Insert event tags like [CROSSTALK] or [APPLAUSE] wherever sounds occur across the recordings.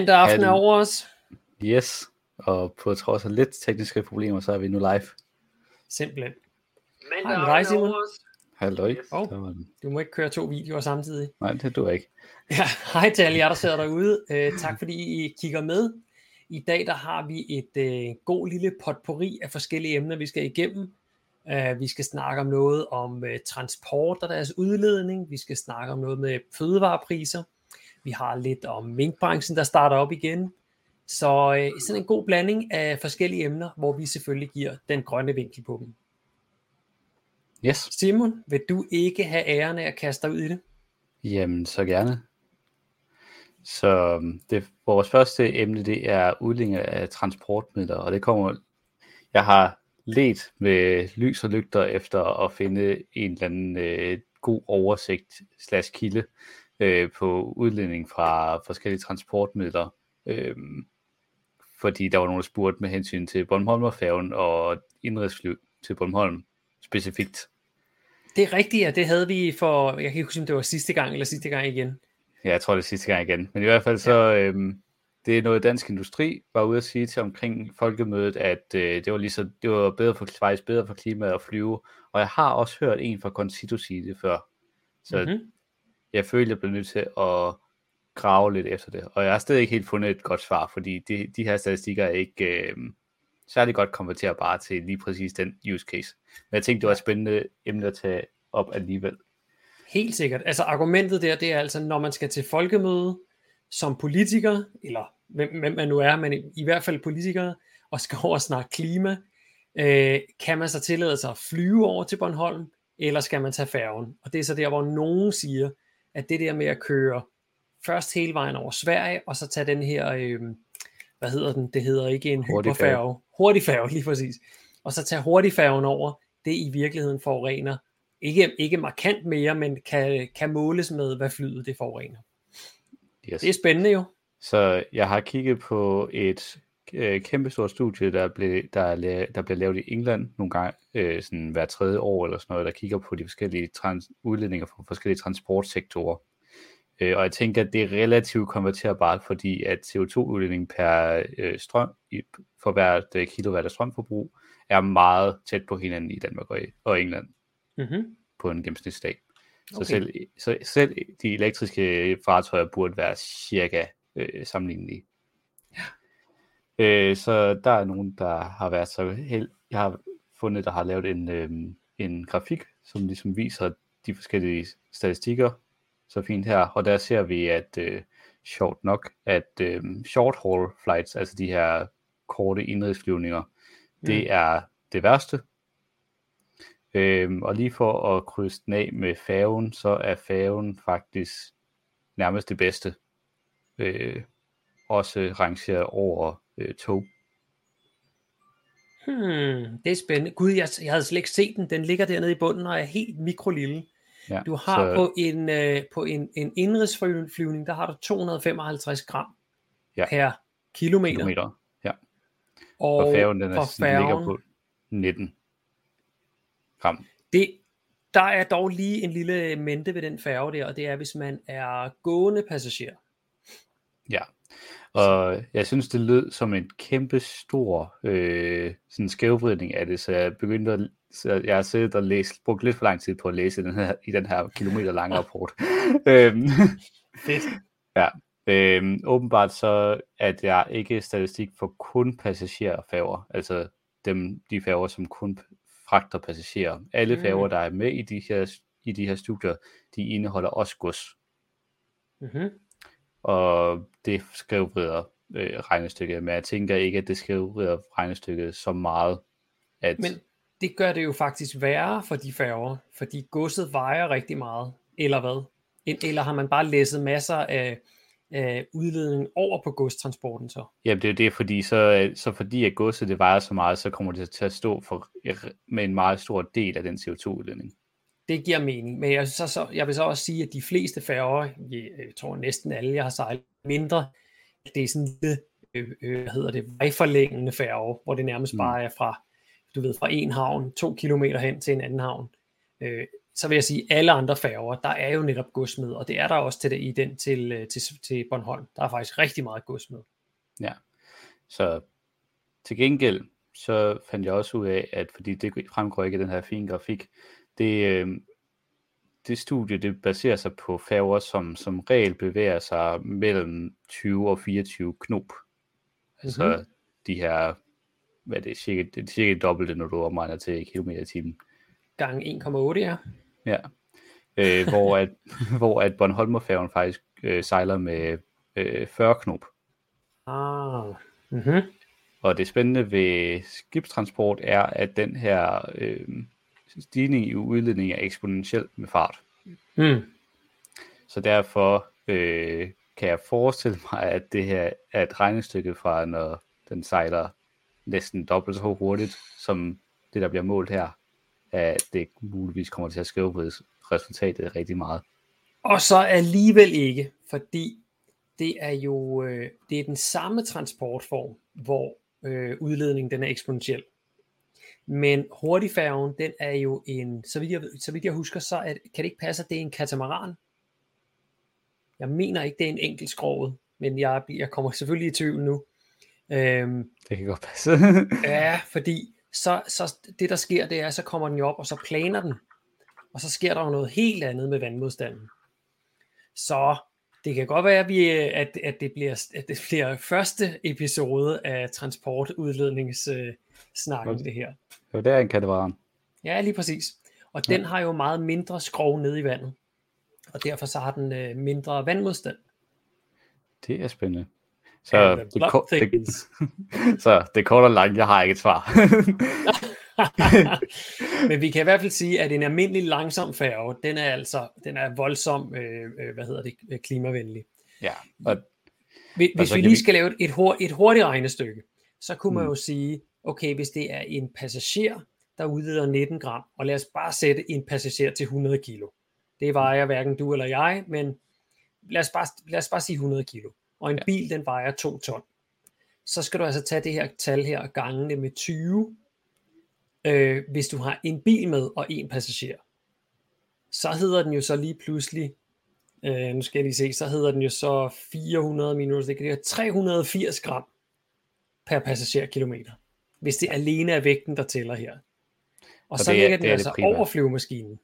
Mandag aften er over os. Yes, og på trods af lidt tekniske problemer, så er vi nu live. Simpelthen. Mandag aften er Simon. over os. Halløj. Var den. Du må ikke køre to videoer samtidig. Nej, det du ikke. [LAUGHS] Ja, hej til alle jer, der sidder derude. Uh, tak fordi I kigger med. I dag der har vi et uh, god lille potpourri af forskellige emner, vi skal igennem. Uh, vi skal snakke om noget om uh, transport og deres udledning. Vi skal snakke om noget med fødevarepriser. Vi har lidt om minkbranchen, der starter op igen. Så uh, sådan en god blanding af forskellige emner, hvor vi selvfølgelig giver den grønne vinkel på dem. Yes. Simon, vil du ikke have æren af at kaste dig ud i det? Jamen, så gerne. Så øhm, det, vores første emne, det er udlægning af transportmidler, og det kommer, jeg har let med lys og lygter efter at finde en eller anden øh, god oversigt slash kilde øh, på udledning fra forskellige transportmidler. Øh, fordi der var nogen, der spurgte med hensyn til Bornholmerfærgen og indrigsfly til Bornholm specifikt. Det er rigtigt, ja. Det havde vi for, jeg kan ikke huske, om det var sidste gang eller sidste gang igen. Ja, jeg tror det er sidste gang igen. Men i hvert fald så, øhm, det er noget dansk industri var ude at sige til omkring folkemødet, at øh, det var lige så, det var bedre for, faktisk bedre for klimaet at flyve. Og jeg har også hørt en fra Concito sige det før. Så Mhm. mm-hmm. Jeg føler, jeg bliver nødt til at grave lidt efter det. Og jeg har stadig ikke helt fundet et godt svar, fordi de, de her statistikker er ikke øh, særlig godt konverterbare til lige præcis den use case. Men jeg tænkte, det var et spændende emne at tage op alligevel. Helt sikkert. Altså argumentet der, det er altså, når man skal til folkemøde som politiker, eller hvem, hvem man nu er, men i, i hvert fald politikere, og skal over og snakke klima, øh, kan man så tillade sig at flyve over til Bornholm, eller skal man tage færgen? Og det er så der, hvor nogen siger, at det der med at køre først hele vejen over Sverige, og så tage den her, øh, hvad hedder den? Det hedder ikke en hyperfærge. Hurtigfærge, lige præcis. Og så tage hurtigfærgen over, det i virkeligheden forurener ikke, ikke markant mere, men kan, kan måles med, hvad flyet det forurener. Yes. Det er spændende jo. Så jeg har kigget på et øh, kæmpestort studie, der, blev, der, er der bliver lavet i England nogle gange, øh, sådan hver tredje år eller sådan noget, der kigger på de forskellige trans- udledninger fra forskellige transportsektorer. Øh, og jeg tænker, at det er relativt konverterbart, fordi at CO2-udledning per øh, strøm, i, for hvert øh, kilowatt af strømforbrug, er meget tæt på hinanden i Danmark og, og England Mm-hmm. på en gennemsnitsdag. Så, Okay. selv, så selv de elektriske fartøjer burde være cirka øh, sammenlignelige. Øh, så der er nogen, der har været så held. Jeg har fundet, der har lavet en, øh, en grafik, som ligesom viser de forskellige statistikker så fint her. Og der ser vi, at øh, sjovt nok, at øh, short haul flights, altså de her korte indrigsflyvninger, det Mm. er det værste. Øhm, og lige for at krydse den af med færgen, så er færgen faktisk nærmest det bedste. Øh, også rangeret over øh, tog. Hmm, det er spændende. Gud, jeg, jeg havde slet ikke set den. Den ligger dernede i bunden og er helt mikrolille. Ja, Du har så, på en, øh, på en, en indrigsflyvning, der har du 255 gram Ja. per kilometer. kilometer. Ja. Og Og færgen, den, er, sådan, ligger færgen, på 19 gram. det, der er dog lige en lille mente ved den færge der, og det er, hvis man er gående passager. Ja. Og jeg synes, det lød som en kæmpe stor øh, sådan skævvridning af det, så jeg begyndte at, så jeg har siddet og læst, brugt lidt for lang tid på at læse den her, i den her kilometer lange rapport. øhm, [LAUGHS] Fedt. øhm, åbenbart så, at jeg ikke statistik for kun passagerfærger, altså dem, de færger, som kun fragter passagerer. Alle Mm. færger, der er med i de her, i de her studier, de indeholder også gods. Mm-hmm. Og det skævvrider øh, regnestykket, men jeg tænker ikke, at det skævvrider regnestykket så meget, at Men det gør det jo faktisk værre for de færger, fordi godset vejer rigtig meget, eller hvad? Eller har man bare læsset masser af, af udledning over på godstransporten så? jamen, det er jo det, fordi så, så fordi at godset det vejer så meget, så kommer det til at stå for, med en meget stor del af den CO2-udledning. Det giver mening, men jeg, så, så, jeg vil så også sige, at de fleste færger, jeg, jeg tror næsten alle, jeg har sejlet mindre, det er sådan lille, øh, øh, hvad hedder det, vejforlængende færge, hvor det nærmest Mm. bare er fra, du ved, fra en havn, to kilometer hen til en anden havn. Øh, så vil jeg sige, alle andre færger, der er jo netop gods med, og det er der også til det, i den til, øh, til, til Bornholm. Der er faktisk rigtig meget gods med. Ja, så til gengæld, så fandt jeg også ud af, at fordi det fremgår ikke af den her fine grafik, det, øh, det studie, det baserer sig på færger, som som regel bevæger sig mellem 20 og 24 knop. Altså mm-hmm. de her, hvad er det, cirka, det er cirka dobbelt, når du omregner til kilometer i timen. Gang 1,8, ja. Ja, øh, hvor, at, [LAUGHS] hvor at Bornholmerfærgen faktisk øh, sejler med øh, 40 knop. Ah, mm-hmm. Og det spændende ved skibstransport er, at den her øh, stigning i udledning er eksponentiel med fart. Mm. Så derfor øh, kan jeg forestille mig, at det her er et regnestykke fra, når den sejler næsten dobbelt så hurtigt, som det, der bliver målt her, at det muligvis kommer til at skrive på resultatet rigtig meget. Og så alligevel ikke, fordi det er jo øh, det er den samme transportform, hvor øh, udledningen den er eksponentiel. Men hurtigfærgen, den er jo en, så vidt jeg, så vidt jeg husker, så at, kan det ikke passe, at det er en katamaran? Jeg mener ikke, det er en enkelt skroget, men jeg, jeg kommer selvfølgelig i tvivl nu. Øhm, det kan godt passe. [LAUGHS] ja, fordi så, så det der sker, det er, så kommer den jo op, og så planer den. Og så sker der jo noget helt andet med vandmodstanden. Så det kan godt være, at, vi, at, at, det, bliver, at det bliver første episode af transportudledningssnakken, øh, det her. Jo, det er en katamaran. Ja, lige præcis. Og den har jo meget mindre skrov nede i vandet. Og derfor så har den øh, mindre vandmodstand. Det er spændende. Så det, det, [LAUGHS] så det kort og langt, jeg har ikke et svar. [LAUGHS] [LAUGHS] Men vi kan i hvert fald sige, at en almindelig langsom færge, den er altså den er voldsom, øh, øh hvad hedder det, klimavenlig. Ja. Og, hvis hvis vi lige skal lave et, hurt, et hurtigt regnestykke, så kunne man mm. jo sige, okay, hvis det er en passager, der udleder 19 gram, og lad os bare sætte en passager til 100 kilo. Det vejer hverken du eller jeg, men lad os bare, lad os bare sige 100 kilo. Og en ja. bil, den vejer 2 ton. Så skal du altså tage det her tal her og gange det med 20, øh, hvis du har en bil med og en passager. Så hedder den jo så lige pludselig, øh, nu skal jeg lige se, så hedder den jo så 400 minus, det kan 380 gram per passagerkilometer hvis det alene er vægten, der tæller her. Og så, så ligger den altså over flyvemaskinen.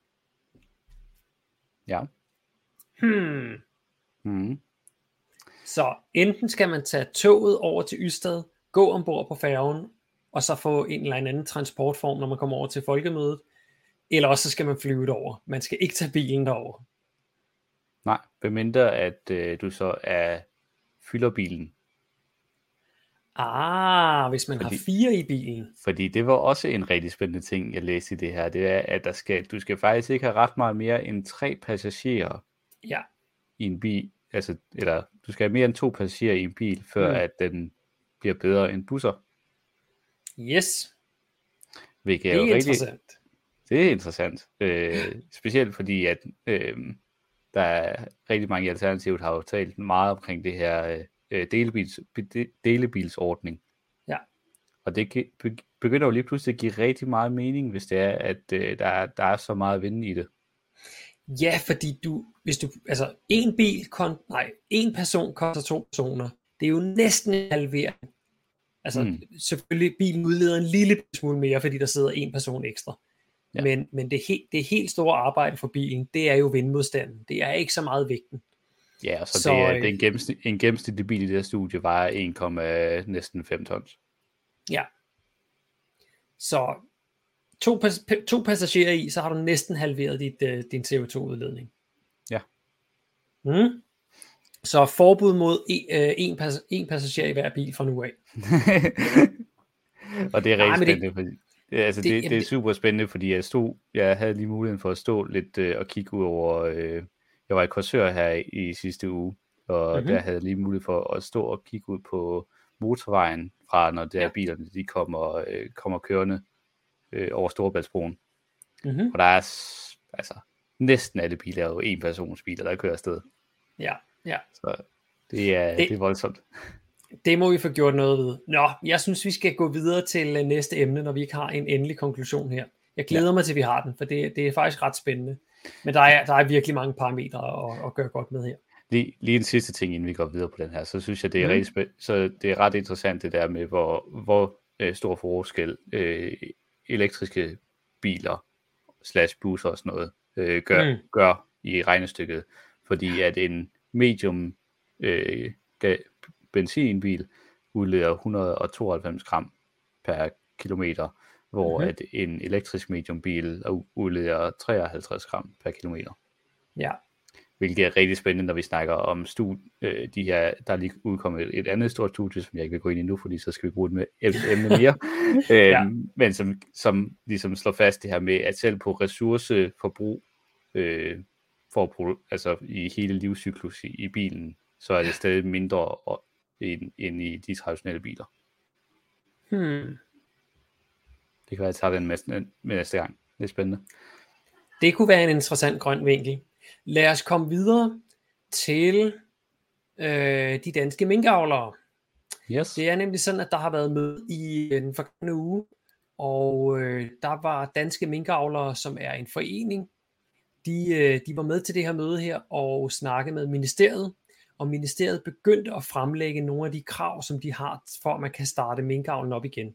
Ja. Hmm. Hmm. Så enten skal man tage toget over til Ystad, gå ombord på færgen, og så få en eller anden transportform, når man kommer over til folkemødet, eller også så skal man flyve over. Man skal ikke tage bilen derover. Nej, bemindre at øh, du så er fylder bilen Ah, hvis man fordi, har fire i bilen. Fordi det var også en rigtig spændende ting, jeg læste i det her. Det er, at der skal, du skal faktisk ikke have ret meget mere end tre passagerer ja. i en bil. Altså, eller du skal have mere end to passagerer i en bil, før mm. at den bliver bedre end busser. Yes. Hvilket det er, jo interessant. Rigtig, det er interessant. Øh, specielt fordi, at øh, der er rigtig mange alternativer, der har jo talt meget omkring det her øh, delebils, delebilsordning. Ja. Og det begynder jo lige pludselig at give rigtig meget mening, hvis det er, at øh, der, er, der er så meget vind i det. Ja, fordi du, hvis du, altså en bil, kon, nej, en person koster to personer. Det er jo næsten en halvering. Altså mm. selvfølgelig, bilen udleder en lille smule mere, fordi der sidder en person ekstra. Ja. Men, men det, he, det helt store arbejde for bilen, det er jo vindmodstanden. Det er ikke så meget vægten. Ja, så, så det er, det er en, gennemsnit, en gennemsnitlig bil i det her studie var 1, næsten 5 tons. Ja. Så to, to passagerer i, så har du næsten halveret dit, uh, din CO2-udledning. Ja. Mm. Så forbud mod en, uh, en, pas, en passager i hver bil fra nu af. [LAUGHS] og det er rigtig spændende, det, fordi, altså det, det, det er super spændende, fordi jeg stod, jeg havde lige muligheden for at stå lidt uh, og kigge ud over uh, jeg var i Korsør her i sidste uge, og mm-hmm. der havde jeg lige mulighed for at stå og kigge ud på motorvejen fra, når der ja. bilerne de kommer, øh, kommer kørende øh, over Storebæltsbroen. Mm-hmm. Og der er altså næsten alle biler er jo en persons biler, der kører afsted. Ja, ja. Så det er, det, det er voldsomt. [LAUGHS] Det må vi få gjort noget ved. Nå, jeg synes, vi skal gå videre til øh, næste emne, når vi ikke har en endelig konklusion her. Jeg glæder ja. mig til, at vi har den, for det, det er faktisk ret spændende. Men der er, der er virkelig mange parametre at, at gøre godt med her. Lige, lige en sidste ting, inden vi går videre på den her, så synes jeg, det er, mm. rigtig, så det er ret interessant det der med, hvor, hvor øh, stor forskel øh, elektriske biler slash busser og sådan noget øh, gør, mm. gør i regnestykket. Fordi at en medium øh, benzinbil udleder 192 gram per kilometer, hvor mm-hmm. at en elektrisk mediumbil udleder 53 gram per kilometer. Ja. Hvilket er rigtig spændende, når vi snakker om stud, øh, de her, der er lige udkommet et, et andet stort studie, som jeg ikke vil gå ind i nu, fordi så skal vi bruge det med emne mere. øh, [LAUGHS] ja. Men som, som ligesom slår fast det her med, at selv på ressourceforbrug, øh, for, altså i hele livscyklus i, i bilen, så er det stadig mindre end, end i de traditionelle biler. Hmm. Det kan være, at jeg tager den med, med næste gang. Det er spændende. Det kunne være en interessant grøn vinkel. Lad os komme videre til øh, de danske minkavlere. Yes. Det er nemlig sådan, at der har været møde i den forgangne uge, og øh, der var danske minkavlere, som er en forening. De, øh, de var med til det her møde her og snakke med ministeriet, og ministeriet begyndte at fremlægge nogle af de krav, som de har, for at man kan starte minkavlen op igen.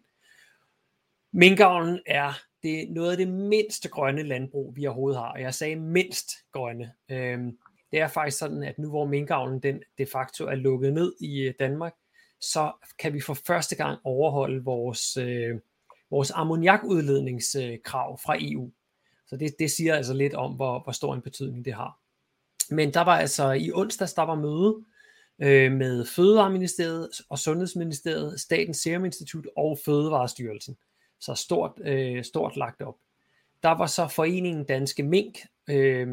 Minkavlen er det er noget af det mindste grønne landbrug, vi overhovedet har. Og jeg sagde mindst grønne. Øhm, det er faktisk sådan, at nu hvor minkavlen den de facto er lukket ned i øh, Danmark, så kan vi for første gang overholde vores, øh, vores ammoniakudledningskrav fra EU. Så det, det siger altså lidt om, hvor, hvor stor en betydning det har. Men der var altså i onsdags, der var møde øh, med Fødevareministeriet og Sundhedsministeriet, Statens Serum Institut og Fødevarestyrelsen. Så stort, øh, stort lagt op. Der var så Foreningen Danske Mink øh,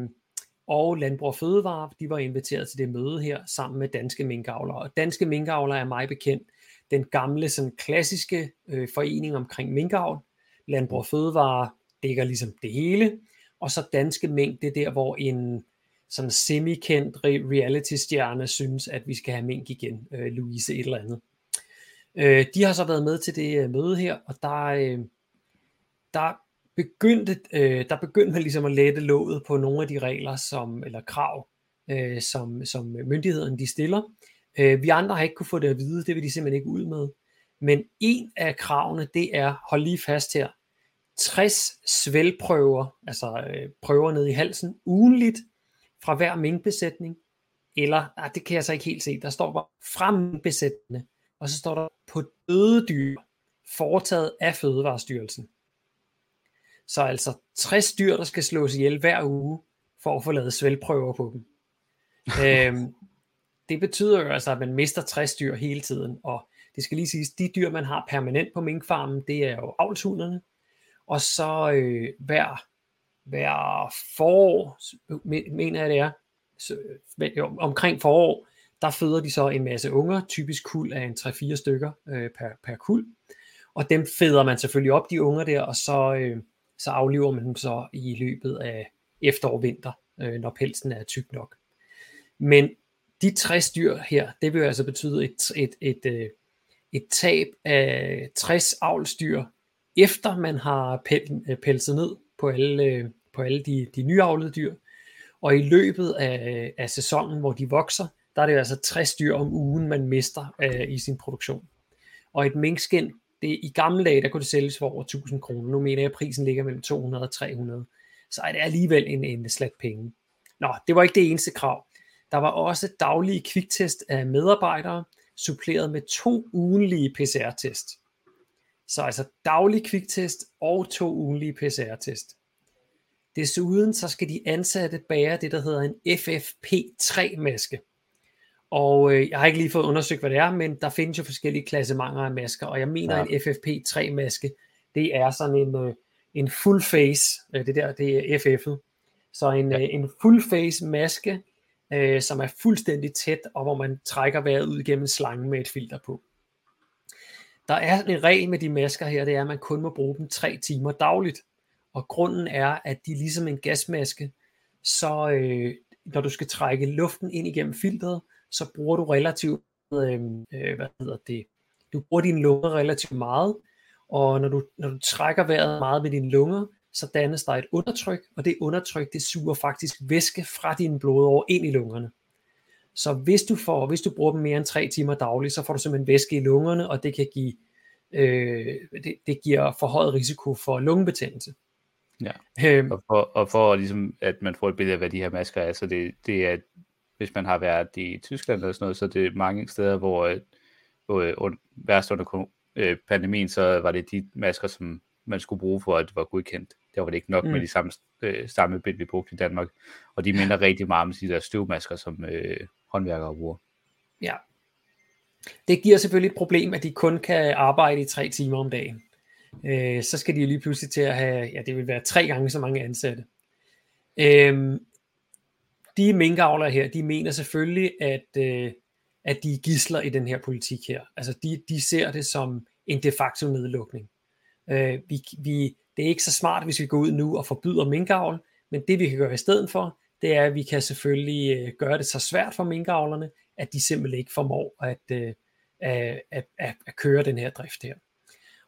og Landbrug og Fødevare, de var inviteret til det møde her sammen med danske minkavlere. Og danske minkavlere er mig bekendt den gamle, sådan klassiske øh, forening omkring minkavl. Landbrug og Fødevare dækker ligesom det hele. Og så danske mængde det er der, hvor en sådan semi-kendt reality-stjerne synes, at vi skal have mink igen, øh, Louise et eller andet. Øh, de har så været med til det øh, møde her, og der, øh, der begyndte, øh, der begyndte man ligesom at lette låget på nogle af de regler som, eller krav, øh, som, som myndighederne de stiller. Øh, vi andre har ikke kunne få det at vide, det vil de simpelthen ikke ud med. Men en af kravene, det er, hold lige fast her, 60 svælprøver, altså øh, prøver ned i halsen, ugenligt fra hver minkbesætning, eller, nej, det kan jeg så ikke helt se, der står bare fra minkbesætning, og så står der på døde dyr, foretaget af Fødevarestyrelsen. Så altså 60 dyr, der skal slås ihjel hver uge, for at få lavet svælprøver på dem. [LAUGHS] øhm, det betyder jo altså, at man mister 60 dyr hele tiden, og det skal lige siges, de dyr, man har permanent på minkfarmen, det er jo avlshunderne, og så øh, hver, hver forår, mener jeg det er, så, jo, omkring forår, der føder de så en masse unger, typisk kul af en 3-4 stykker øh, per, per kul, og dem føder man selvfølgelig op, de unger der, og så, øh, så afliver man dem så i løbet af efterår og vinter, øh, når pelsen er tyk nok. Men de 60 dyr her, det vil altså betyde et, et, et, et, et tab af 60 avlsdyr, efter man har pelset øh, ned på alle, øh, på alle de, de nyavlede dyr. Og i løbet af, øh, af sæsonen, hvor de vokser, der er det altså 60 dyr om ugen, man mister øh, i sin produktion. Og et minkskin, det, i gamle dage, der kunne det sælges for over 1000 kroner. Nu mener jeg, at prisen ligger mellem 200 og 300. Så er det alligevel en, en slat penge. Nå, det var ikke det eneste krav. Der var også daglige kviktest af medarbejdere, suppleret med to ugenlige PCR-test. Så altså daglig kviktest og to ugenlige PCR-test. Desuden så skal de ansatte bære det, der hedder en FFP3-maske. Og øh, jeg har ikke lige fået undersøgt, hvad det er, men der findes jo forskellige klassementer af masker, og jeg mener, ja. en FFP3-maske, det er sådan en, øh, en full face, øh, det der, det er FF'et. Så en, ja. øh, en full face maske, øh, som er fuldstændig tæt, og hvor man trækker vejret ud gennem slangen med et filter på. Der er en regel med de masker her, det er, at man kun må bruge dem tre timer dagligt. Og grunden er, at de ligesom en gasmaske, så øh, når du skal trække luften ind igennem filteret, så bruger du relativt, øh, øh, hvad hedder det, du bruger dine lunger relativt meget, og når du, når du trækker vejret meget med dine lunger, så dannes der et undertryk, og det undertryk, det suger faktisk væske fra dine blodår ind i lungerne. Så hvis du, får, hvis du bruger dem mere end tre timer dagligt, så får du simpelthen væske i lungerne, og det kan give, øh, det, det giver forhøjet risiko for lungebetændelse. Ja. Øhm, og, for, og for ligesom, at man får et billede af, hvad de her masker er, så det, det er, hvis man har været i Tyskland eller sådan noget, så det er mange steder, hvor, hvor under, værst under øh, pandemien, så var det de masker, som man skulle bruge for, at det var godkendt. Der var det ikke nok mm. med de samme, øh, samme bind, vi brugte i Danmark. Og de minder rigtig meget om de der støvmasker, som øh, håndværkere bruger. Ja. Det giver selvfølgelig et problem, at de kun kan arbejde i tre timer om dagen. Øh, så skal de lige pludselig til at have, ja det vil være tre gange så mange ansatte. Øh, de minkavlere her, de mener selvfølgelig, at, øh, at de er gisler i den her politik her. Altså de, de ser det som en de facto nedlukning. Øh, vi, vi, det er ikke så smart, hvis vi går ud nu og forbyder minkavl, men det vi kan gøre i stedet for, det er, at vi kan selvfølgelig øh, gøre det så svært for minkavlerne, at de simpelthen ikke formår at, øh, at, at, at, at køre den her drift her.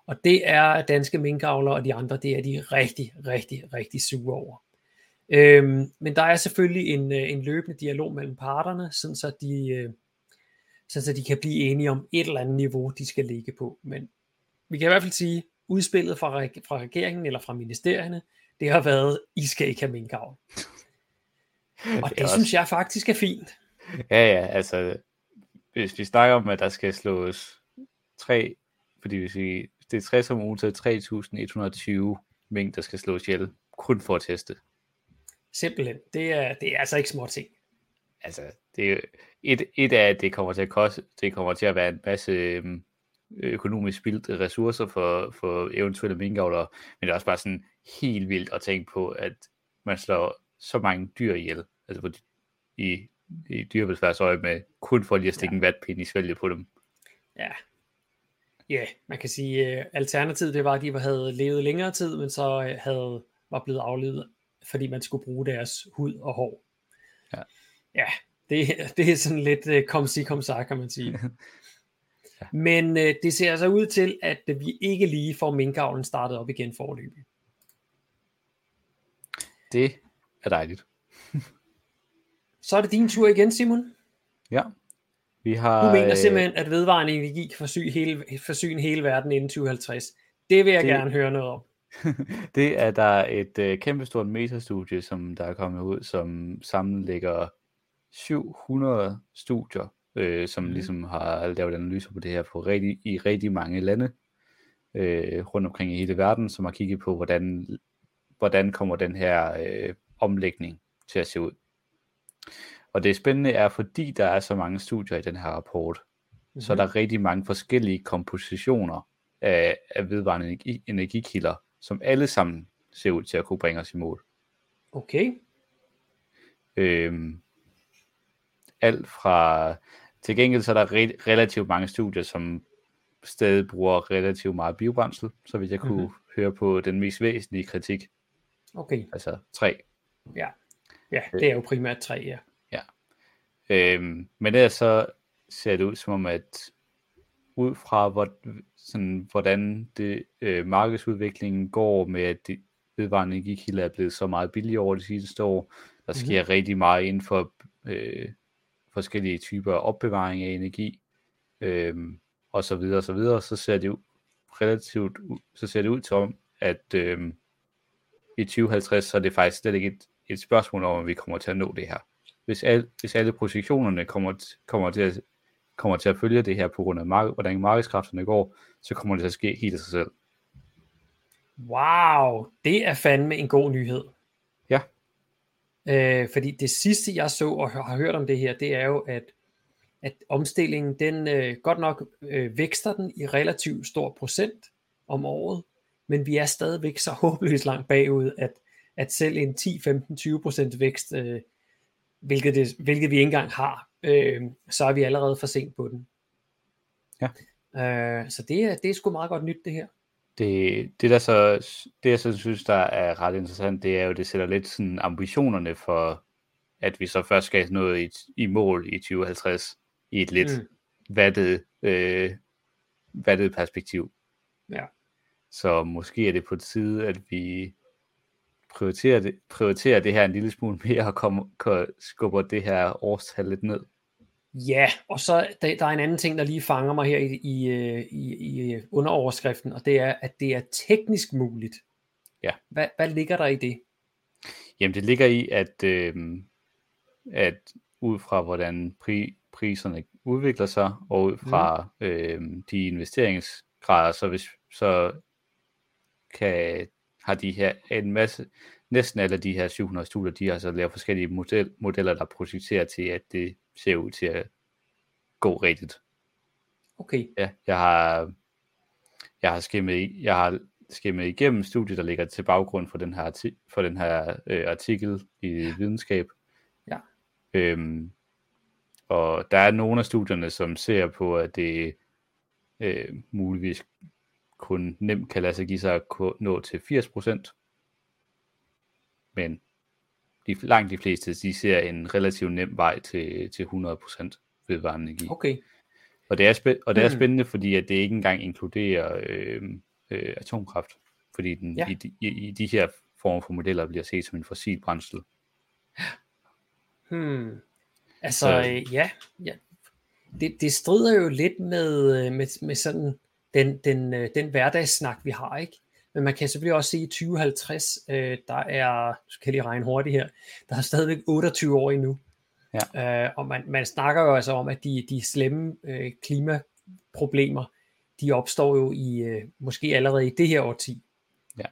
Og det er danske minkavlere og de andre, det er de rigtig, rigtig, rigtig sure over. Øhm, men der er selvfølgelig en, øh, en løbende dialog mellem parterne, sådan så de, sådan så de kan blive enige om et eller andet niveau, de skal ligge på. Men vi kan i hvert fald sige, udspillet fra, fra regeringen eller fra ministerierne, det har været, I skal ikke have minkavl. [LAUGHS] Og det, det også... synes jeg faktisk er fint. Ja, ja, altså, hvis vi snakker om, at der skal slås tre, fordi hvis vi, det er 60 om ugen, så er 3.120 mink, der skal slås ihjel, kun for at teste. Simpelthen. Det er, det er altså ikke små ting. Altså, det er, et, et af, at det kommer til at koste, det kommer til at være en masse øhm, økonomisk spildt ressourcer for, for eventuelle minkavlere, men det er også bare sådan helt vildt at tænke på, at man slår så mange dyr ihjel, altså på, i, i dyrevelfærdsøje med, kun for lige at stikke ja. en vatpind i svælget på dem. Ja. Ja, man kan sige, øh, alternativet det var, at de havde levet længere tid, men så øh, havde, var blevet aflevet, fordi man skulle bruge deres hud og hår. Ja, ja det, det er sådan lidt uh, kom sig, kom sig, kan man sige. [LAUGHS] ja. Men uh, det ser altså ud til, at vi ikke lige får minkavlen startet op igen forløbig. Det er dejligt. [LAUGHS] Så er det din tur igen, Simon. Ja. Vi har, du mener simpelthen, at vedvarende energi kan forsyne hele, forsyne hele verden inden 2050. Det vil jeg det, gerne høre noget om. [LAUGHS] det er der et uh, kæmpestort metastudie, som der er kommet ud, som sammenlægger 700 studier, øh, som mm. ligesom har lavet analyser på det her på rigtig, i rigtig mange lande øh, rundt omkring i hele verden, som har kigget på, hvordan, hvordan kommer den her øh, omlægning til at se ud. Og det spændende er, fordi der er så mange studier i den her rapport, mm-hmm. så er der mhm. rigtig mange forskellige kompositioner af, af vedvarende energi, energikilder, som alle sammen ser ud til at kunne bringe os i mål. Okay. Øhm, alt fra, til gengæld så er der re- relativt mange studier, som stadig bruger relativt meget biobrændsel, så hvis jeg kunne mm-hmm. høre på den mest væsentlige kritik. Okay. Altså træ. Ja. Ja, det er jo primært træ, ja. Ja. Øhm, men ellers så ser det ud som om, at ud fra hvor, sådan, hvordan det, øh, markedsudviklingen går med, at de vedvarende energikilder er blevet så meget billigere over de sidste år, der sker mm-hmm. rigtig meget inden for øh, forskellige typer af opbevaring af energi, øh, og så videre, og så videre, så ser det ud relativt, så ser det ud til, at øh, i 2050, så er det faktisk slet ikke et et spørgsmål om, at vi kommer til at nå det her. Hvis, al, hvis alle projektionerne kommer, kommer, til at, kommer til at følge det her på grund af, mark- hvordan markedskræfterne går, så kommer det til at ske helt af sig selv. Wow, det er fandme en god nyhed. Øh, fordi det sidste, jeg så og har hørt om det her, det er jo, at, at omstillingen, den øh, godt nok øh, vækster den i relativt stor procent om året, men vi er stadigvæk så [LAUGHS] håbløst langt bagud, at at selv en 10-15-20% vækst, øh, hvilket, det, hvilket vi ikke engang har, øh, så er vi allerede for sent på den. Ja. Øh, så det er, det er sgu meget godt nyt, det her. Det, det, der så, det jeg så synes, der er ret interessant, det er jo, det sætter lidt sådan ambitionerne for, at vi så først skal nå i, i mål i 2050 i et lidt mm. vattet, øh, vattet perspektiv. Ja. Så måske er det på tide, at vi prioriterer det, prioriterer det her en lille smule mere og kommer, skubber det her årstal lidt ned. Ja, og så der, der er en anden ting, der lige fanger mig her i, i, i, i underoverskriften, og det er, at det er teknisk muligt. Ja. Hvad, hvad ligger der i det? Jamen det ligger i, at, øh, at ud fra hvordan pri, priserne udvikler sig, og ud fra mm. øh, de investeringsgrader, så, hvis, så kan, har de her en masse, næsten alle de her 700 studier, de har så lavet forskellige model, modeller, der projekterer til, at det ser ud til at gå rigtigt. Okay. Ja, jeg har, jeg har skimmet, jeg har skimmet igennem studiet, der ligger til baggrund for den her, for den her øh, artikel i videnskab. Ja. Øhm, og der er nogle af studierne, som ser på, at det øh, muligvis kun nemt kan lade sig give sig at nå til 80%. Men de, langt de fleste, de ser en relativt nem vej til, til 100% vedvarende energi. Okay. Og det er, spæ- og det er hmm. spændende, fordi at det ikke engang inkluderer øh, øh, atomkraft. Fordi den, ja. i, i, i de her former for modeller bliver set som en fossil brændsel. Hmm. Altså, Så, øh, ja, ja. Det, det strider jo lidt med, øh, med, med sådan den, den, øh, den hverdagssnak, vi har, ikke? Men man kan selvfølgelig også sige, at 2050, øh, der er, så kan jeg lige regne hurtigt her, der er stadigvæk 28 år endnu. Ja. Øh, og man, man snakker jo altså om, at de, de slemme øh, klimaproblemer, de opstår jo i øh, måske allerede i det her årti. Ja.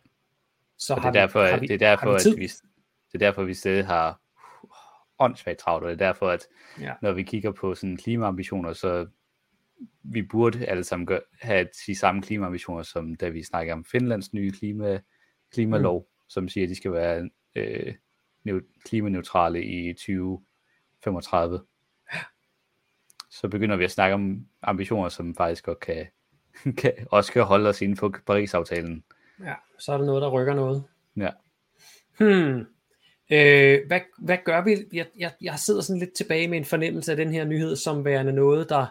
Så og det er derfor, vi, det er derfor, vi at vi, det er derfor, vi stadig har åndssvagt travlt, og det er derfor, at ja. når vi kigger på sådan klimaambitioner, så vi burde alle sammen gøre, have de samme klimaambitioner, som da vi snakker om Finlands nye klima, klimalov, mm. som siger, at de skal være øh, klimaneutrale i 2035. Så begynder vi at snakke om ambitioner, som faktisk godt kan, [LAUGHS] kan også kan holde os inden for Paris-aftalen. Ja, så er der noget, der rykker noget. Ja. Hmm. Øh, hvad, hvad gør vi? Jeg, jeg, jeg sidder sådan lidt tilbage med en fornemmelse af den her nyhed som værende noget, der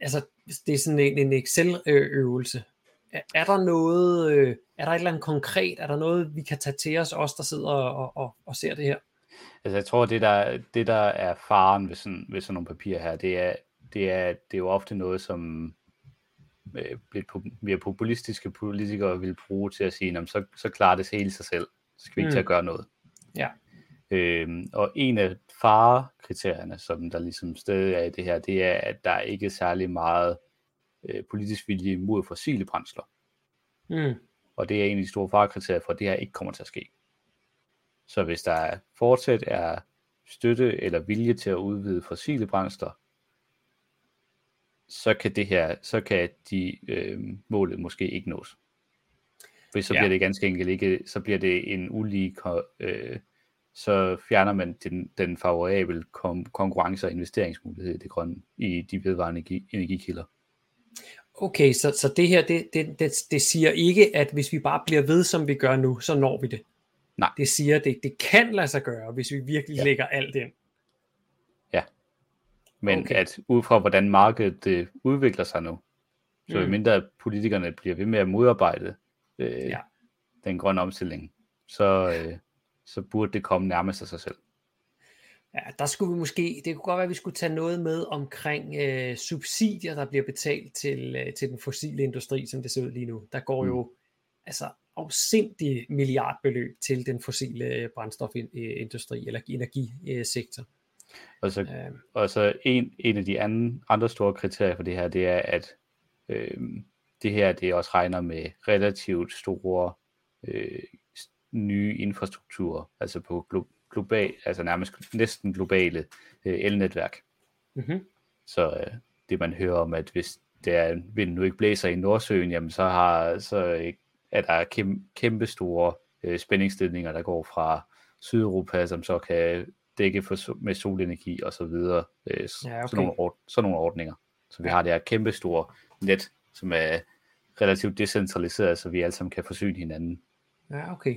altså, det er sådan en, en Excel-øvelse. Er, er der noget, øh, er der et eller andet konkret, er der noget, vi kan tage til os, os der sidder og, og, og ser det her? Altså jeg tror, det der, det der er faren ved sådan, ved sådan nogle papirer her, det er, det er, det er jo ofte noget, som øh, lidt mere populistiske politikere vil bruge til at sige, så, så klarer det sig hele sig selv. Så skal vi ikke mm. til at gøre noget. Ja. Øhm, og en af farekriterierne, som der ligesom stadig er i det her, det er, at der er ikke særlig meget øh, politisk vilje mod fossile brændsler. Mm. Og det er en af de store farekriterier for, at det her ikke kommer til at ske. Så hvis der fortsat er støtte eller vilje til at udvide fossile brændsler, så kan det her, så kan de øh, målet måske ikke nås. For så ja. bliver det ganske enkelt ikke, så bliver det en ulige øh, så fjerner man den, den favorable kom, konkurrence- og investeringsmulighed i det grønne, i de vedvarende energi, energikilder. Okay, så, så det her, det, det, det, det siger ikke, at hvis vi bare bliver ved, som vi gør nu, så når vi det. Nej. Det siger, at det, det kan lade sig gøre, hvis vi virkelig ja. lægger alt ind. Ja. Men okay. at ud fra, hvordan markedet det udvikler sig nu, så mm. mindre politikerne bliver ved med at modarbejde øh, ja. den grønne omstilling, så, øh, så burde det komme nærmest af sig selv. Ja, der skulle vi måske, det kunne godt være, at vi skulle tage noget med omkring øh, subsidier, der bliver betalt til, øh, til den fossile industri, som det ser ud lige nu. Der går mm. jo altså afsindige milliardbeløb til den fossile øh, brændstofindustri eller energisektor. Og så, øh. og så en, en af de andre, andre store kriterier for det her, det er, at øh, det her det også regner med relativt store øh, nye infrastrukturer, altså på glo- global, altså nærmest næsten globale øh, elnetværk. Mm-hmm. Så øh, det man hører om, at hvis der vind nu ikke blæser i Nordsøen, jamen så, har, så er der kæmpe, kæmpe store øh, spændingsledninger, der går fra Sydeuropa, som så kan dække for, med solenergi og så videre. Øh, ja, okay. sådan, nogle, sådan nogle ordninger. Så vi har det her kæmpe store net, som er relativt decentraliseret, så vi alle sammen kan forsyne hinanden. Ja, okay.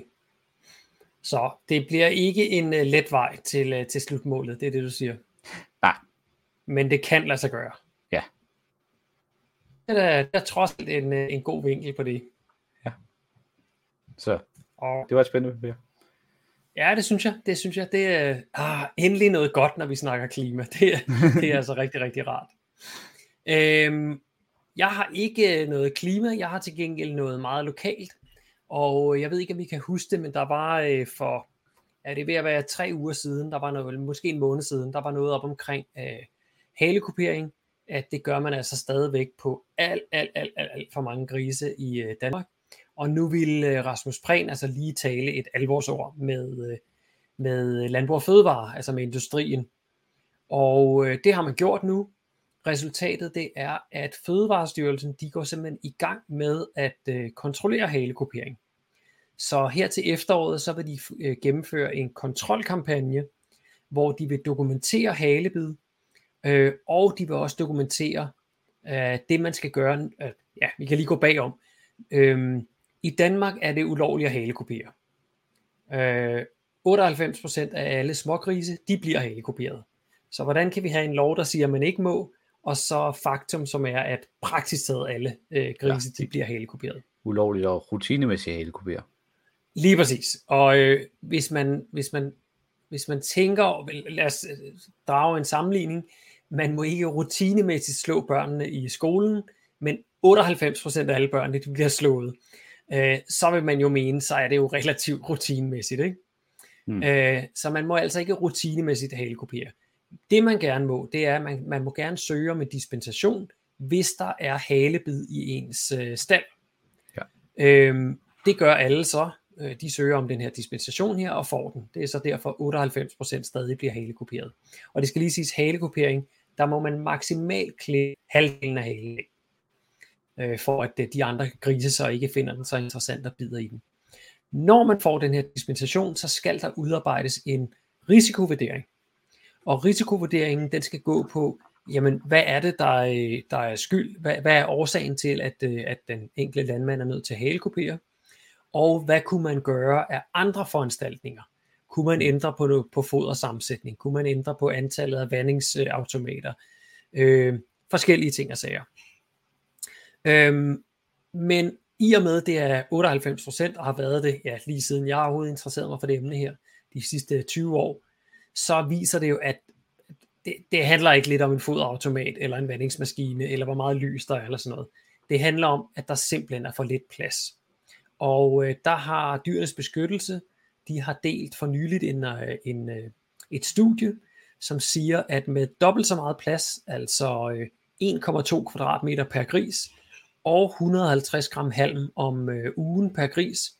Så det bliver ikke en uh, let vej til, uh, til slutmålet, det er det, du siger. Nej. Men det kan lade sig gøre. Ja. Det er, der er trods alt en, uh, en god vinkel på det. Ja. Så. Og, det var et spændende papir. Ja, det synes jeg. Det synes jeg. Det er ah, endelig noget godt, når vi snakker klima. Det, [LAUGHS] det er altså rigtig, rigtig rart. Øhm, jeg har ikke noget klima. Jeg har til gengæld noget meget lokalt. Og øh, jeg ved ikke, om vi kan huske det, men der var øh, for, er det ved at være tre uger siden, der var noget, måske en måned siden, der var noget op omkring øh, halekupering, at det gør man altså stadigvæk på alt, alt, alt, alt, alt for mange grise i øh, Danmark. Og nu vil øh, Rasmus Prehn altså lige tale et alvorsord med, øh, med Landbrug og Fødevare, altså med industrien. Og øh, det har man gjort nu. Resultatet det er, at Fødevarestyrelsen de går simpelthen i gang med at øh, kontrollere halekopering. Så her til efteråret, så vil de øh, gennemføre en kontrolkampagne, hvor de vil dokumentere halebid, øh, og de vil også dokumentere øh, det, man skal gøre. Øh, ja, vi kan lige gå bagom. Øh, I Danmark er det ulovligt at halekopere. Øh, 98% af alle smågrise, de bliver halekoperet. Så hvordan kan vi have en lov, der siger, at man ikke må, og så faktum, som er, at praktisk taget alle øh, grise, ja. de bliver halekoperet. Ulovligt og rutinemæssigt halekopere. Lige præcis. Og øh, hvis, man, hvis, man, hvis man tænker, lad os øh, drage en sammenligning, man må ikke rutinemæssigt slå børnene i skolen, men 98% af alle børnene de bliver slået. Øh, så vil man jo mene, så er det jo relativt rutinemæssigt. Ikke? Mm. Øh, så man må altså ikke rutinemæssigt halekopere. Det man gerne må, det er, at man, man må gerne søge om en dispensation, hvis der er halebid i ens øh, stald. Ja. Øhm, det gør alle så. Øh, de søger om den her dispensation her og får den. Det er så derfor 98% stadig bliver halekoperet. Og det skal lige siges, halekopering, der må man maksimalt klippe halvdelen af halen af, øh, for at de andre grise så ikke finder den så interessant og bider i den. Når man får den her dispensation, så skal der udarbejdes en risikovurdering. Og risikovurderingen, den skal gå på, jamen, hvad er det, der er, der er skyld? Hvad, hvad er årsagen til, at, øh, at den enkelte landmand er nødt til at halekopere? Og hvad kunne man gøre af andre foranstaltninger? Kunne man ændre på, noget, på fodersammensætning? Kunne man ændre på antallet af vandingsautomater? Øh, forskellige ting og sager. Øh, men i og med det er 98% og har været det ja, lige siden jeg overhovedet interesseret mig for det emne her de sidste 20 år, så viser det jo, at det, det handler ikke lidt om en fodautomat eller en vandingsmaskine, eller hvor meget lys der er, eller sådan noget. Det handler om, at der simpelthen er for lidt plads. Og øh, der har dyrenes beskyttelse, de har delt for nyligt en, øh, en, øh, et studie, som siger, at med dobbelt så meget plads, altså øh, 1,2 kvadratmeter per gris, og 150 gram halm om øh, ugen per gris,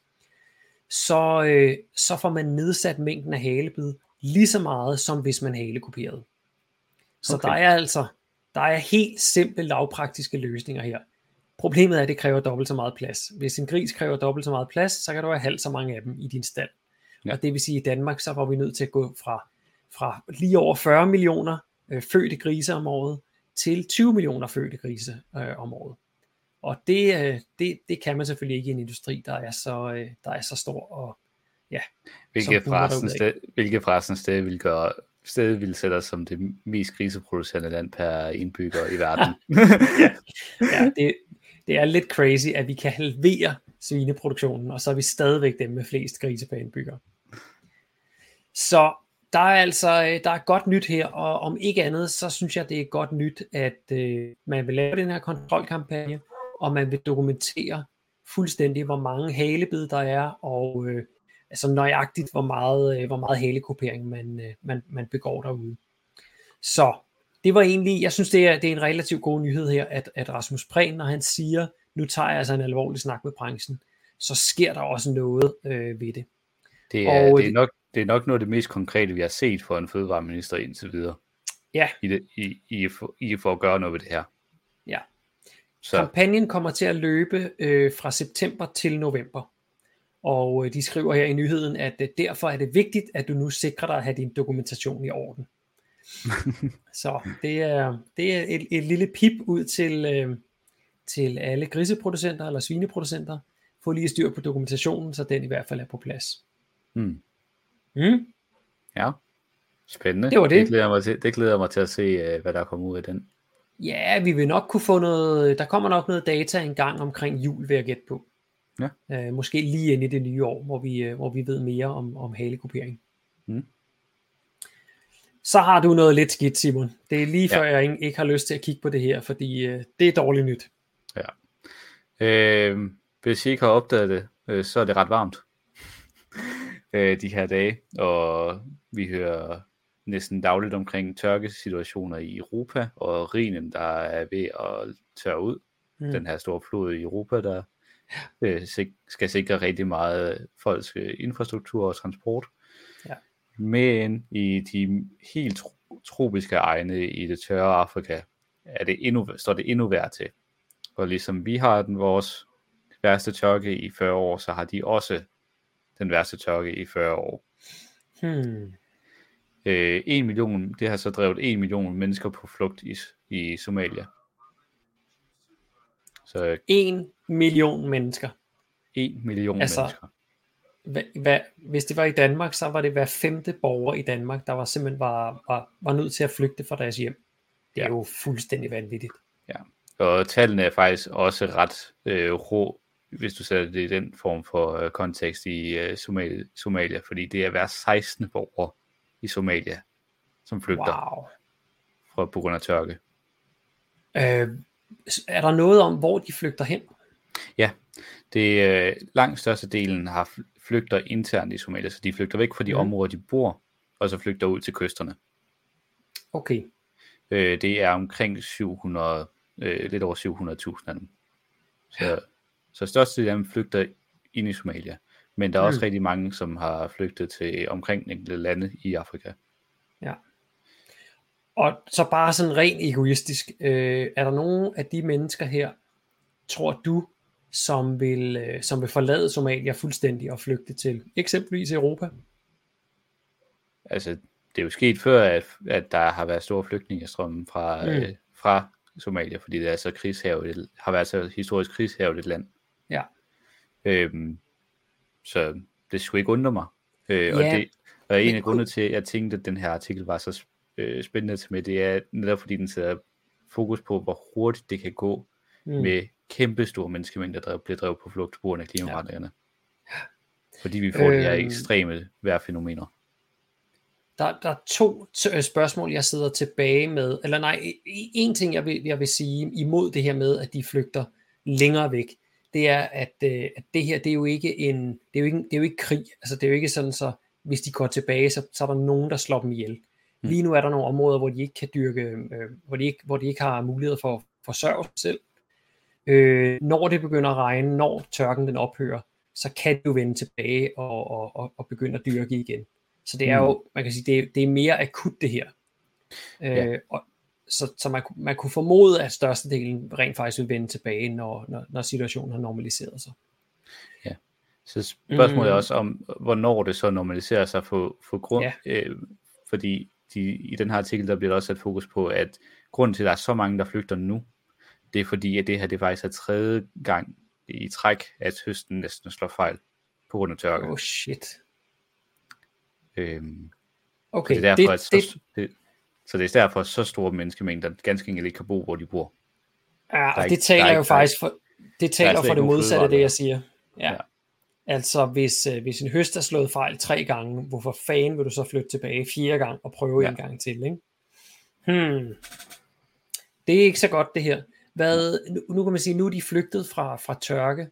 så, øh, så får man nedsat mængden af halebid lige så meget, som hvis man halekuperede. Så okay. der er altså der er helt simple lavpraktiske løsninger her. Problemet er, at det kræver dobbelt så meget plads. Hvis en gris kræver dobbelt så meget plads, så kan du have halvt så mange af dem i din stald. Ja. Og det vil sige, at i Danmark, så var vi nødt til at gå fra, fra lige over 40 millioner øh, fødte grise om året, til 20 millioner fødte grise øh, om året. Og det, øh, det, det kan man selvfølgelig ikke i en industri, der er så, øh, der er så stor og ja. Hvilket forresten, sted, hvilket forresten sted vil gøre sted vil sætte os som det mest griseproducerende land per indbygger i verden. [LAUGHS] ja, ja det, det er lidt crazy, at vi kan halvere svineproduktionen, og så er vi stadigvæk dem med flest grise per indbygger. Så der er altså der er godt nyt her, og om ikke andet, så synes jeg, det er godt nyt, at øh, man vil lave den her kontrolkampagne, og man vil dokumentere fuldstændig, hvor mange halebid der er, og øh, altså nøjagtigt, hvor meget, øh, hvor meget halekopering man, øh, man, man begår derude. Så det var egentlig, jeg synes det er, det er en relativt god nyhed her, at, at Rasmus Prehn, når han siger, nu tager jeg altså en alvorlig snak med branchen, så sker der også noget øh, ved det. Det er, og, det, er nok, det er nok noget af det mest konkrete, vi har set for en fødevareminister indtil videre. Ja. I, det, i, i, for, i for at gøre noget ved det her. Ja. Så. Kampagnen kommer til at løbe øh, fra september til november. Og øh, de skriver her i nyheden, at øh, derfor er det vigtigt, at du nu sikrer dig at have din dokumentation i orden. [LAUGHS] så det er, det er et, et lille pip ud til, øh, til alle griseproducenter eller svineproducenter. Få lige styr på dokumentationen, så den i hvert fald er på plads. Mm. Mm. Ja, spændende. Det var det. Det glæder mig til, det glæder mig til at se, hvad der kommer ud af den. Ja, vi vil nok kunne få noget, der kommer nok noget data en gang omkring jul, vil jeg gætte på. Ja. Øh, måske lige ind i det nye år, hvor vi, øh, hvor vi ved mere om, om halekupering. Mm. Så har du noget lidt skidt, Simon. Det er lige Ja. før, jeg ikke, ikke har lyst til at kigge på det her, fordi øh, det er dårligt nyt. Øh, hvis I ikke har opdaget det, øh, så er det ret varmt [LAUGHS] øh, de her dage, og vi hører næsten dagligt omkring tørkesituationer i Europa, og Rhinen, der er ved at tørre ud. Mm. Den her store flod i Europa, der [LAUGHS] øh, skal sikre rigtig meget folks øh, infrastruktur og transport. Ja. Men i de helt tro- tropiske egne i det tørre Afrika, er det endnu, står det endnu værre til. Og ligesom vi har den vores værste tørke i 40 år, så har de også den værste tørke i 40 år. Hmm. Øh, 1 million, det har så drevet 1 million mennesker på flugt i, i Somalia. Så En million mennesker. 1 million Altså, mennesker. Hva, hva, hvis det var i Danmark, så var det hver femte borger i Danmark, der var simpelthen var, var, var nødt til at flygte fra deres hjem. Det er Ja. jo fuldstændig vanvittigt. Og tallene er faktisk også ret øh, rå, hvis du sætter det i den form for øh, kontekst i øh, Somalia, Somalia, fordi det er hver 16. borger i Somalia, som flygter Wow. fra på grund af tørke. Øh, er der noget om, hvor de flygter hen? Det øh, langt største delen har fl- flygter internt i Somalia, så de flygter væk fra de Mhm. mm. områder, de bor, og så flygter ud til kysterne. Okay. Øh, det er omkring 700, øh, lidt over 700.000 af dem. Så, så største af dem flygter ind i Somalia. Men der er også Mm. rigtig mange, som har flygtet til omkringliggende lande i Afrika. Og så bare sådan rent egoistisk, øh, er der nogen af de mennesker her, tror du, som vil, øh, som vil forlade Somalia fuldstændig og flygte til eksempelvis Europa? Altså, det er jo sket før, at, at der har været store flygtningestrømme fra, Mm. øh, fra Somalia, fordi det er så krigshavet, har været så historisk krigshavet et land. Ja. Øhm, så det skulle ikke undre mig. Øh, og, Ja, det, og en af grundene til, at jeg tænkte, at den her artikel var så øh, spændende til med, det er netop fordi den sætter fokus på, hvor hurtigt det kan gå Mm. med kæmpe store menneskemængder, der bliver drevet på flugt på grund af klimaforandringerne. Fordi vi får øhm, de her Øhm. ekstreme vejrfænomener. Der, der er to øh, spørgsmål, jeg sidder tilbage med. Eller nej, e- en ting, jeg vil, jeg vil sige imod det her med, at de flygter længere væk, det er, at, øh, at det her, det er jo ikke en, det er jo ikke, det er jo ikke krig. Altså, det er jo ikke sådan, så hvis de går tilbage, så, så er der nogen, der slår dem ihjel. Mm. Lige nu er der nogle områder, hvor de ikke kan dyrke, øh, hvor, de ikke, hvor de ikke har mulighed for at forsørge sig selv. Øh, når det begynder at regne, når tørken den ophører, så kan jo vende tilbage og, og, og, og begynde at dyrke igen. Så det er Mm. jo, man kan sige, det er, det er mere akut det her. Ja. Øh, og, så så man, man kunne formode, at størstedelen rent faktisk vil vende tilbage, når, når, når situationen har normaliseret sig. Så spørgsmålet Mm. er også om, hvornår det så normaliserer sig for, for grund, Ja. ja. øh, fordi de, i den her artikel, der bliver der også sat fokus på, at grunden til, at der er så mange, der flygter nu, det er fordi, at det her det faktisk er tredje gang i træk, at høsten næsten slår fejl på grund af tørke. Oh shit. Øhm, Okay, så det er derfor, det, at det, så, det, så det er derfor, at så store menneskemængder ganske enkelt ikke kan bo, hvor de bor. ja, og ikke- det taler er jo faktisk for, det taler for det modsatte af det, jeg siger. Ja. Ja. Altså, hvis, øh, hvis en høst er slået fejl tre gange, hvorfor fanden vil du så flytte tilbage fire gange og prøve Ja. en gang til, ikke? Hmm. Det er ikke så godt, det her. Hvad, nu, nu kan man sige, nu er de flygtet fra, fra tørke.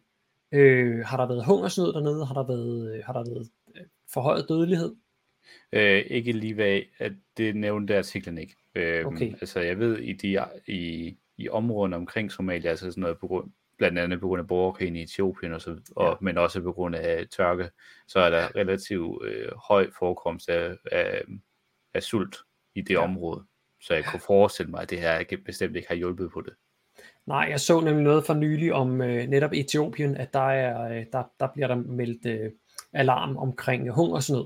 Øh, har der været hungersnød dernede? Har der været, øh, har der været øh, forhøjet dødelighed? Øh, ikke lige hvad, at det nævnte artiklen ikke. Øh, Okay. Altså jeg ved, i, de, i, i områderne omkring Somalia, altså sådan noget på grund, blandt andet på grund af borgerkrigen i Etiopien, og så, og, Ja. men også på grund af tørke, så er der relativt øh, høj forekomst af, af, af sult i det Ja. område. Så jeg kunne forestille mig, at det her bestemt ikke har hjulpet på det. Nej, jeg så nemlig noget for nylig om øh, netop Etiopien, at der, er, øh, der, der bliver der meldt øh, alarm omkring hungersnød.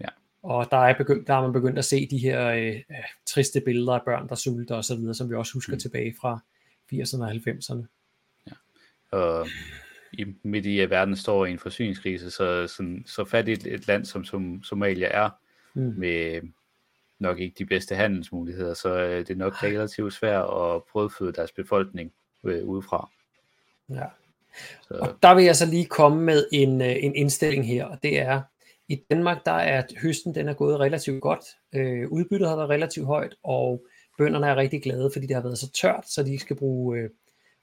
Ja. Og der er, begyndt, der er man begyndt at se de her øh, øh, triste billeder af børn, der sulter osv., som vi også husker. Mm. tilbage fra 80'erne og 90'erne. Og i, midt i, at verden står i en forsyningskrise, så, sådan, så fattigt et land som, som Somalia er, Mm. med nok ikke de bedste handelsmuligheder, så øh, det er nok relativt svært at brødføde deres befolkning øh, udefra. Ja. Så. Og der vil jeg så lige komme med en, øh, en indstilling her, og det er, i Danmark der er høsten den er gået relativt godt. Øh, udbyttet har været relativt højt, og bønderne er rigtig glade, fordi det har været så tørt, så de ikke skal bruge øh,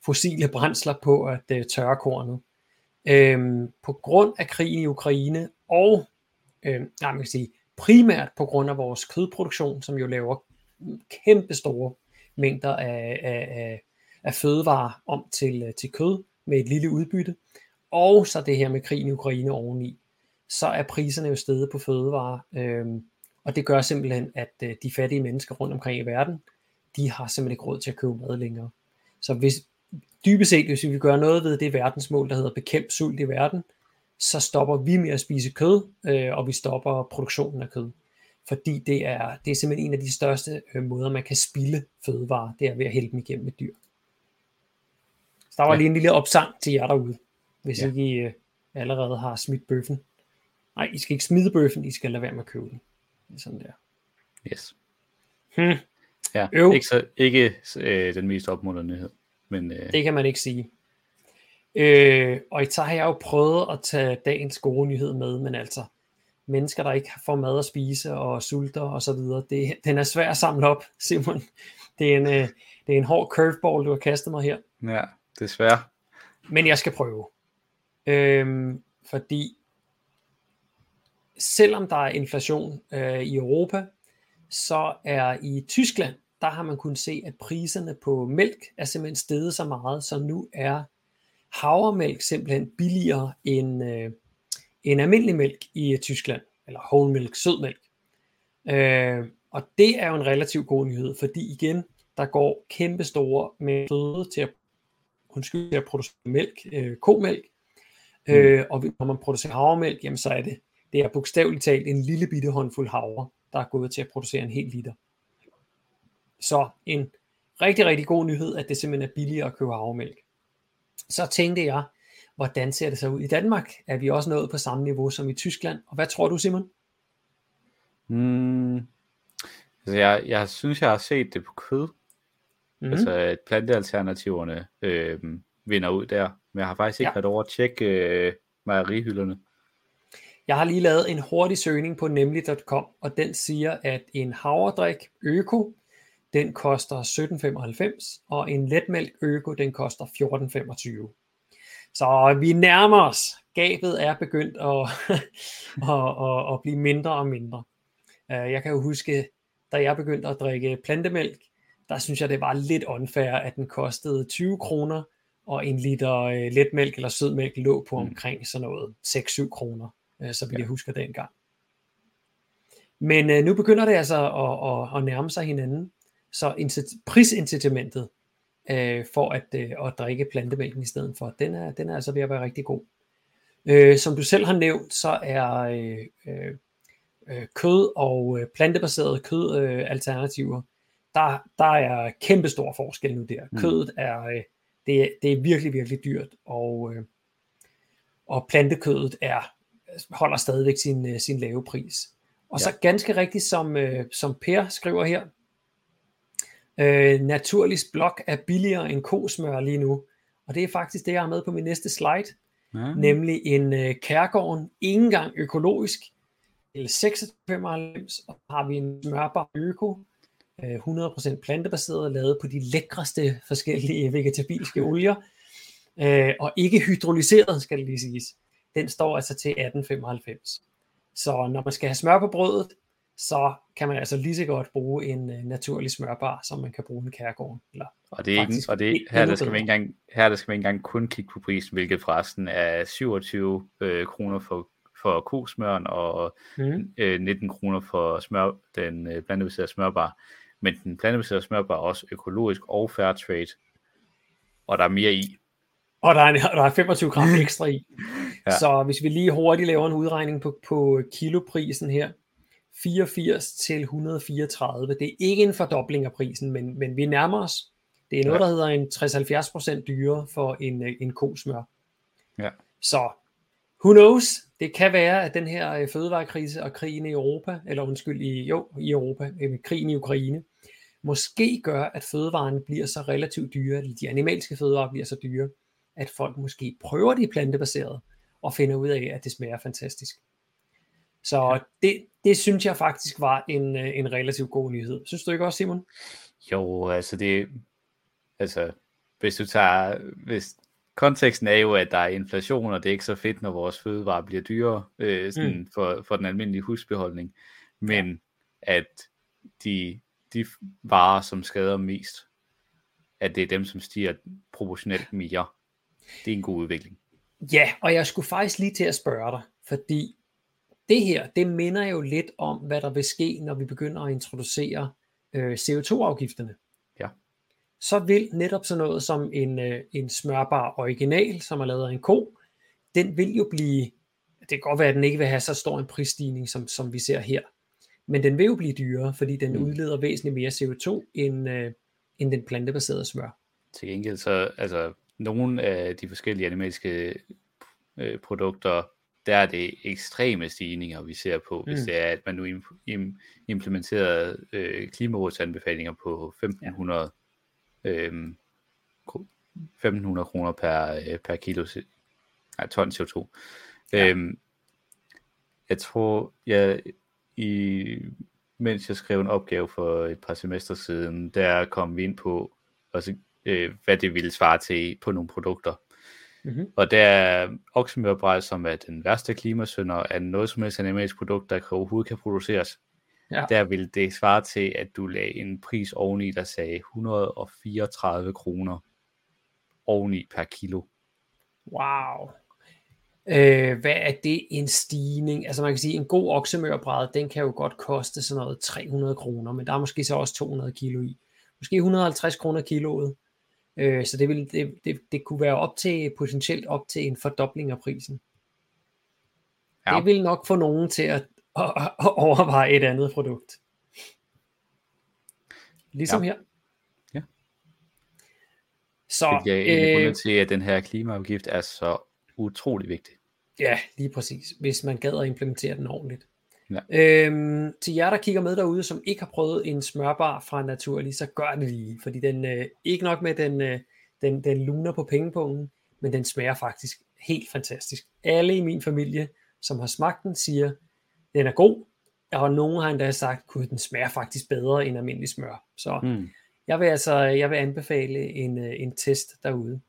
fossile brændsler på at øh, tørre kornet. Øhm, på grund af krigen i Ukraine, og øh, nej, man kan sige, primært på grund af vores kødproduktion, som jo laver kæmpe store mængder af, af, af, af fødevarer om til, øh, til kød med et lille udbytte, og så det her med krigen i Ukraine oveni, så er priserne jo steget på fødevarer, øhm, og det gør simpelthen, at øh, de fattige mennesker rundt omkring i verden, de har simpelthen ikke råd til at købe mad længere. Så hvis, dybest set, hvis vi gør noget ved det verdensmål, der hedder bekæmp sult i verden, så stopper vi med at spise kød, øh, og vi stopper produktionen af kød. Fordi det er, det er simpelthen en af de største øh, måder, man kan spille fødevarer, det er ved at hælde dem igennem med dyr. Så der var ja. lige en lille opsang til jer derude, hvis ja. ikke I øh, allerede har smidt bøffen. Nej, I skal ikke smide bøffen, I skal lade være med at købe den. Sådan der. Yes. Hmm. Ja, Øv. ikke, så, ikke øh, den mest opmuntrende nyhed. Men, øh... Det kan man ikke sige. Øh, og så har jeg jo prøvet at tage dagens gode nyhed med, men altså, mennesker, der ikke får mad at spise og sulter og så videre, det, den er svær at samle op, [LAUGHS] Simon. Det er en, øh, det er en hård curveball, du har kastet mig her. Ja, desværre. Men jeg skal prøve. Øhm, fordi selvom der er inflation øh, i Europa, så er i Tyskland, der har man kunnet se, at priserne på mælk er simpelthen steget så meget, så nu er havremælk simpelthen billigere end, øh, end almindelig mælk i Tyskland, eller whole milk, sødmælk. Øh, og det er jo en relativt god nyhed, fordi igen, der går kæmpe store føde til at, undskyld, til at producere mælk, øh, komælk, mm. øh, og når man producerer havremælk, jamen så er det, det er bogstaveligt talt en lille bitte håndfuld havre, der er gået til at producere en hel liter. Så en rigtig, rigtig god nyhed, at det simpelthen er billigere at købe havremælk. Så tænkte jeg, hvordan ser det så ud i Danmark? Er vi også nået på samme niveau som i Tyskland? Og hvad tror du, Simon? Mm, altså jeg, jeg synes, jeg har set det på kød. Mm-hmm. Altså, at plantealternativerne øh, vinder ud der. Men jeg har faktisk ikke ja. været over at tjekke øh, mejerihylderne. Jeg har lige lavet en hurtig søgning på nemlig.com, og den siger, at en havredrik øko, den koster 17,95, og en letmælk øko, den koster 14,25. Så vi nærmer os. Gabet er begyndt at, [LAUGHS] at, at, at blive mindre og mindre. Øh, jeg kan jo huske, da jeg begyndte at drikke plantemælk, der synes jeg, det var lidt unfair, at den kostede 20 kroner, og en liter øh, letmælk eller sødmælk lå på mm. omkring sådan noget 6-7 kroner, øh, så vi ja. husker dengang. Men øh, nu begynder det altså at, at, at nærme sig hinanden, så prisincitamentet øh, for at, øh, at drikke plantemælken i stedet for, den er, den er altså ved at være rigtig god. Øh, som du selv har nævnt, så er øh, øh, øh kød og øh, plantebaserede kødalternativer øh, der, der er kæmpe stor forskel nu der. Mm. Kødet er, øh, det, er, det er virkelig, virkelig dyrt, og, øh, og plantekødet er, holder stadigvæk sin, øh, sin lave pris. Og ja. så ganske rigtigt, som, som Per skriver her, øh, Naturligst blok er billigere end kosmør lige nu, og det er faktisk det, jeg har med på min næste slide, ja. nemlig en øh, kærgården, ikke engang økologisk, eller 96, og har vi en smørbar øko, 100% plantebaseret, lavet på de lækreste forskellige vegetabilske [LAUGHS] olier, øh, og ikke hydrolyseret, skal det lige siges. Den står altså til 1895. Så når man skal have smør på brødet, så kan man altså lige så godt bruge en uh, naturlig smørbar, som man kan bruge en kærgård. Eller og det er ikke, og det, her, der skal man ikke engang, her der skal man ikke engang kun kigge på prisen, hvilket forresten er 27 øh, kroner for, for kosmøren og mm. øh, 19 kroner for smør, den øh, plantebaserede smørbar men den plantebaserede smørbar er også økologisk og fair trade, og der er mere i. Og der er, der er 25 gram [LAUGHS] ekstra i. ja. Så hvis vi lige hurtigt laver en udregning på, på kiloprisen her, 84 til 134, det er ikke en fordobling af prisen, men, men vi nærmer os. Det er noget, ja. der hedder en 60-70% dyrere for en, en kosmør. Ja. Så who knows? Det kan være, at den her øh, fødevarekrise og krigen i Europa, eller undskyld, i, jo, i Europa, øh, krigen i Ukraine, måske gør, at fødevarene bliver så relativt dyre, eller de animalske fødevarer bliver så dyre, at folk måske prøver de plantebaserede, og finder ud af, at det smager fantastisk. Så det, det synes jeg faktisk var en, øh, en relativt god nyhed. Synes du ikke også, Simon? Jo, altså det, altså hvis du tager, hvis konteksten er jo, at der er inflation, og det er ikke så fedt, når vores fødevarer bliver dyrere øh, sådan mm. for, for den almindelige husbeholdning, men at de, de varer, som skader mest, at det er dem, som stiger proportionelt mere. Det er en god udvikling. Ja, og jeg skulle faktisk lige til at spørge dig, fordi det her, det minder jo lidt om, hvad der vil ske, når vi begynder at introducere øh, CO2-afgifterne. Ja. Så vil netop sådan noget som en, øh, en smørbar original, som er lavet af en ko, den vil jo blive, det kan godt være, at den ikke vil have så stor en prisstigning, som, som vi ser her, men den vil jo blive dyrere, fordi den mm. udleder væsentligt mere CO2 end, øh, end den plantebaserede smør. Til gengæld så, altså, nogle af de forskellige animalske øh, produkter, der er det ekstreme stigninger, vi ser på, hvis mm. det er, at man nu im- implementerer øh, klimarådsanbefalinger på 1500, ja. øh, 1500 kroner per, øh, per kilo, nej, ton CO2. Ja. Øhm, jeg tror, jeg, i, mens jeg skrev en opgave for et par semester siden, der kom vi ind på, også, øh, hvad det ville svare til på nogle produkter. Mm-hmm. Og der er oksemørbræd, som er den værste klimasønder, er noget som helst animalsk produkt, der overhovedet kan produceres. Ja. Der vil det svare til, at du lagde en pris oveni, der sagde 134 kroner oveni per kilo. Wow. Øh, hvad er det en stigning? Altså man kan sige, en god oksemørbræd, den kan jo godt koste sådan noget 300 kroner, men der er måske så også 200 kilo i. Måske 150 kroner kiloet. Øh, så det, vil, det, det, det kunne være op til, potentielt op til en fordobling af prisen. Ja. Det vil nok få nogen til at, at, at overveje et andet produkt. Ligesom ja. her. Ja. Så, det er øh, til, at den her klimaafgift er så utrolig vigtig. Ja, lige præcis. Hvis man gad at implementere den ordentligt. Ja. Øhm, til jer, der kigger med derude, som ikke har prøvet en smørbar fra Naturlig, så gør det lige, fordi den øh, ikke nok med, den, øh, den, den luner på pengepungen, men den smager faktisk helt fantastisk. Alle i min familie, som har smagt den, siger, den er god, og nogen har endda sagt, at den smager faktisk bedre end almindelig smør. Så mm. jeg vil altså jeg vil anbefale en, øh, en test derude.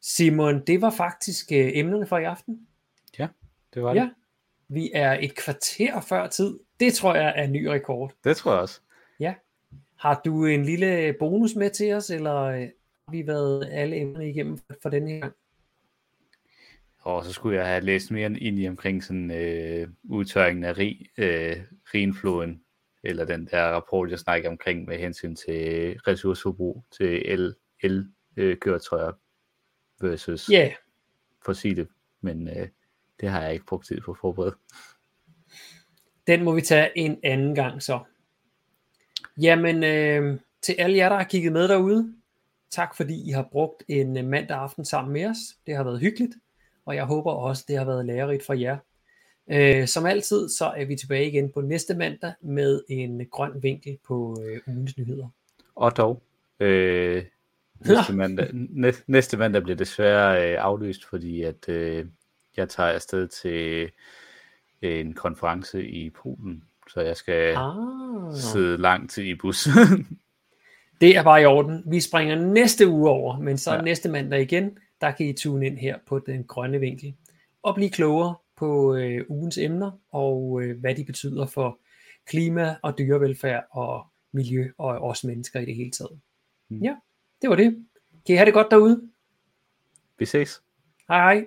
Simon, det var faktisk øh, emnerne for i aften. Ja, det var det. Ja, vi er et kvarter før tid. Det tror jeg er en ny rekord. Det tror jeg også. Ja. Har du en lille bonus med til os, eller øh, har vi været alle emnerne igennem for, for denne gang? Og så skulle jeg have læst mere ind i omkring sådan øh, udtørringen af rig, øh, Rinfloden, eller den der rapport, jeg snakker omkring med hensyn til ressourceforbrug til el, el øh, køretøjer versus yeah. fossile. Men øh, det har jeg ikke brugt tid på at forberede. Den må vi tage en anden gang så. Jamen, øh, til alle jer, der har kigget med derude, tak fordi I har brugt en øh, mandag aften sammen med os. Det har været hyggeligt, og jeg håber også, det har været lærerigt for jer. Øh, som altid, så er vi tilbage igen på næste mandag med en grøn vinkel på øh, ugens nyheder. Og dog, øh, næste, mandag, næste, næste mandag bliver desværre øh, aflyst, fordi at øh, jeg tager afsted til en konference i Polen, så jeg skal ah. sidde lang tid i bus. [LAUGHS] det er bare i orden. Vi springer næste uge over, men så ja. næste mandag igen, der kan I tune ind her på den grønne vinkel og blive klogere på øh, ugens emner og øh, hvad de betyder for klima og dyrevelfærd og miljø og os mennesker i det hele taget. Mm. Ja, det var det. Kan I have det godt derude? Vi ses. Hej hej.